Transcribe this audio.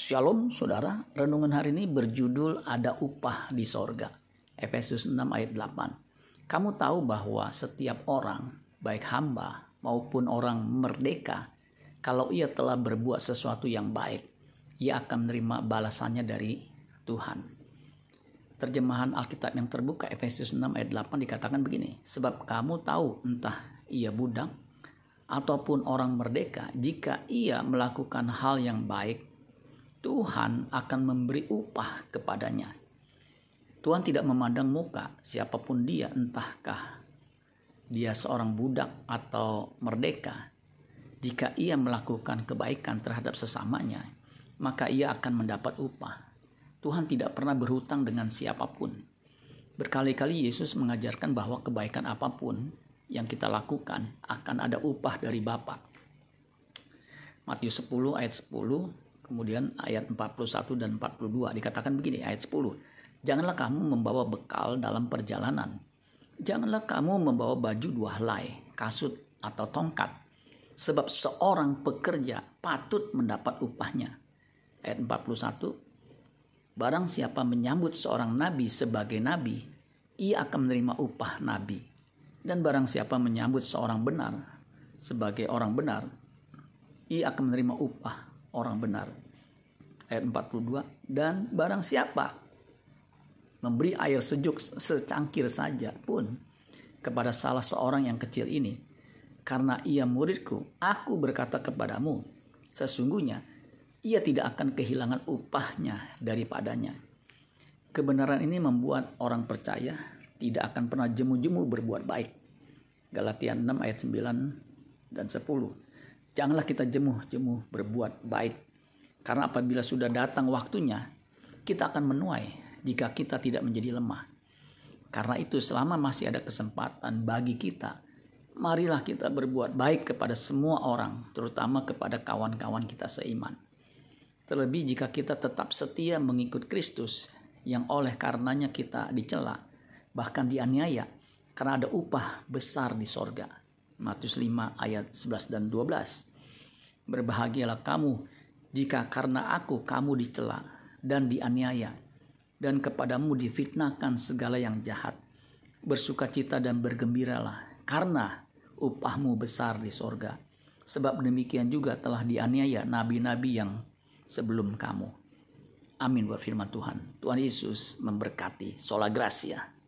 Shalom saudara, renungan hari ini berjudul ada upah di sorga. Efesus 6 ayat 8. Kamu tahu bahwa setiap orang, baik hamba maupun orang merdeka, kalau ia telah berbuat sesuatu yang baik, ia akan menerima balasannya dari Tuhan. Terjemahan Alkitab yang terbuka Efesus 6 ayat 8 dikatakan begini, sebab kamu tahu entah ia budak ataupun orang merdeka, jika ia melakukan hal yang baik, Tuhan akan memberi upah kepadanya. Tuhan tidak memandang muka siapa pun dia, entahkah dia seorang budak atau merdeka. Jika ia melakukan kebaikan terhadap sesamanya, maka ia akan mendapat upah. Tuhan tidak pernah berhutang dengan siapa pun. Berkali-kali Yesus mengajarkan bahwa kebaikan apa pun yang kita lakukan akan ada upah dari Bapa. Matius 10 ayat 10 Kemudian ayat 41 dan 42 dikatakan begini ayat 10. Janganlah kamu membawa bekal dalam perjalanan. Janganlah kamu membawa baju dua helai, kasut atau tongkat. Sebab seorang pekerja patut mendapat upahnya. Ayat 41. Barang siapa menyambut seorang nabi sebagai nabi, ia akan menerima upah nabi. Dan barang siapa menyambut seorang benar sebagai orang benar, ia akan menerima upah orang benar. Ayat 42. Dan barang siapa memberi air sejuk secangkir saja pun kepada salah seorang yang kecil ini, karena ia muridku, aku berkata kepadamu, sesungguhnya ia tidak akan kehilangan upahnya daripadanya. Kebenaran ini membuat orang percaya tidak akan pernah jemu-jemu berbuat baik. Galatia 6 ayat 9 dan 10. Janganlah kita jemuh-jemuh berbuat baik. Karena apabila sudah datang waktunya, kita akan menuai jika kita tidak menjadi lemah. Karena itu selama masih ada kesempatan bagi kita, marilah kita berbuat baik kepada semua orang, terutama kepada kawan-kawan kita seiman. Terlebih jika kita tetap setia mengikut Kristus yang oleh karenanya kita dicela, bahkan dianiaya, karena ada upah besar di sorga. Matius 5 ayat 11 dan 12. Berbahagialah kamu jika karena aku kamu dicela dan dianiaya dan kepadamu difitnahkan segala yang jahat. Bersukacita dan bergembiralah karena upahmu besar di sorga. Sebab demikian juga telah dianiaya nabi-nabi yang sebelum kamu. Amin buat firman Tuhan. Tuhan Yesus memberkati. Sola Gracia.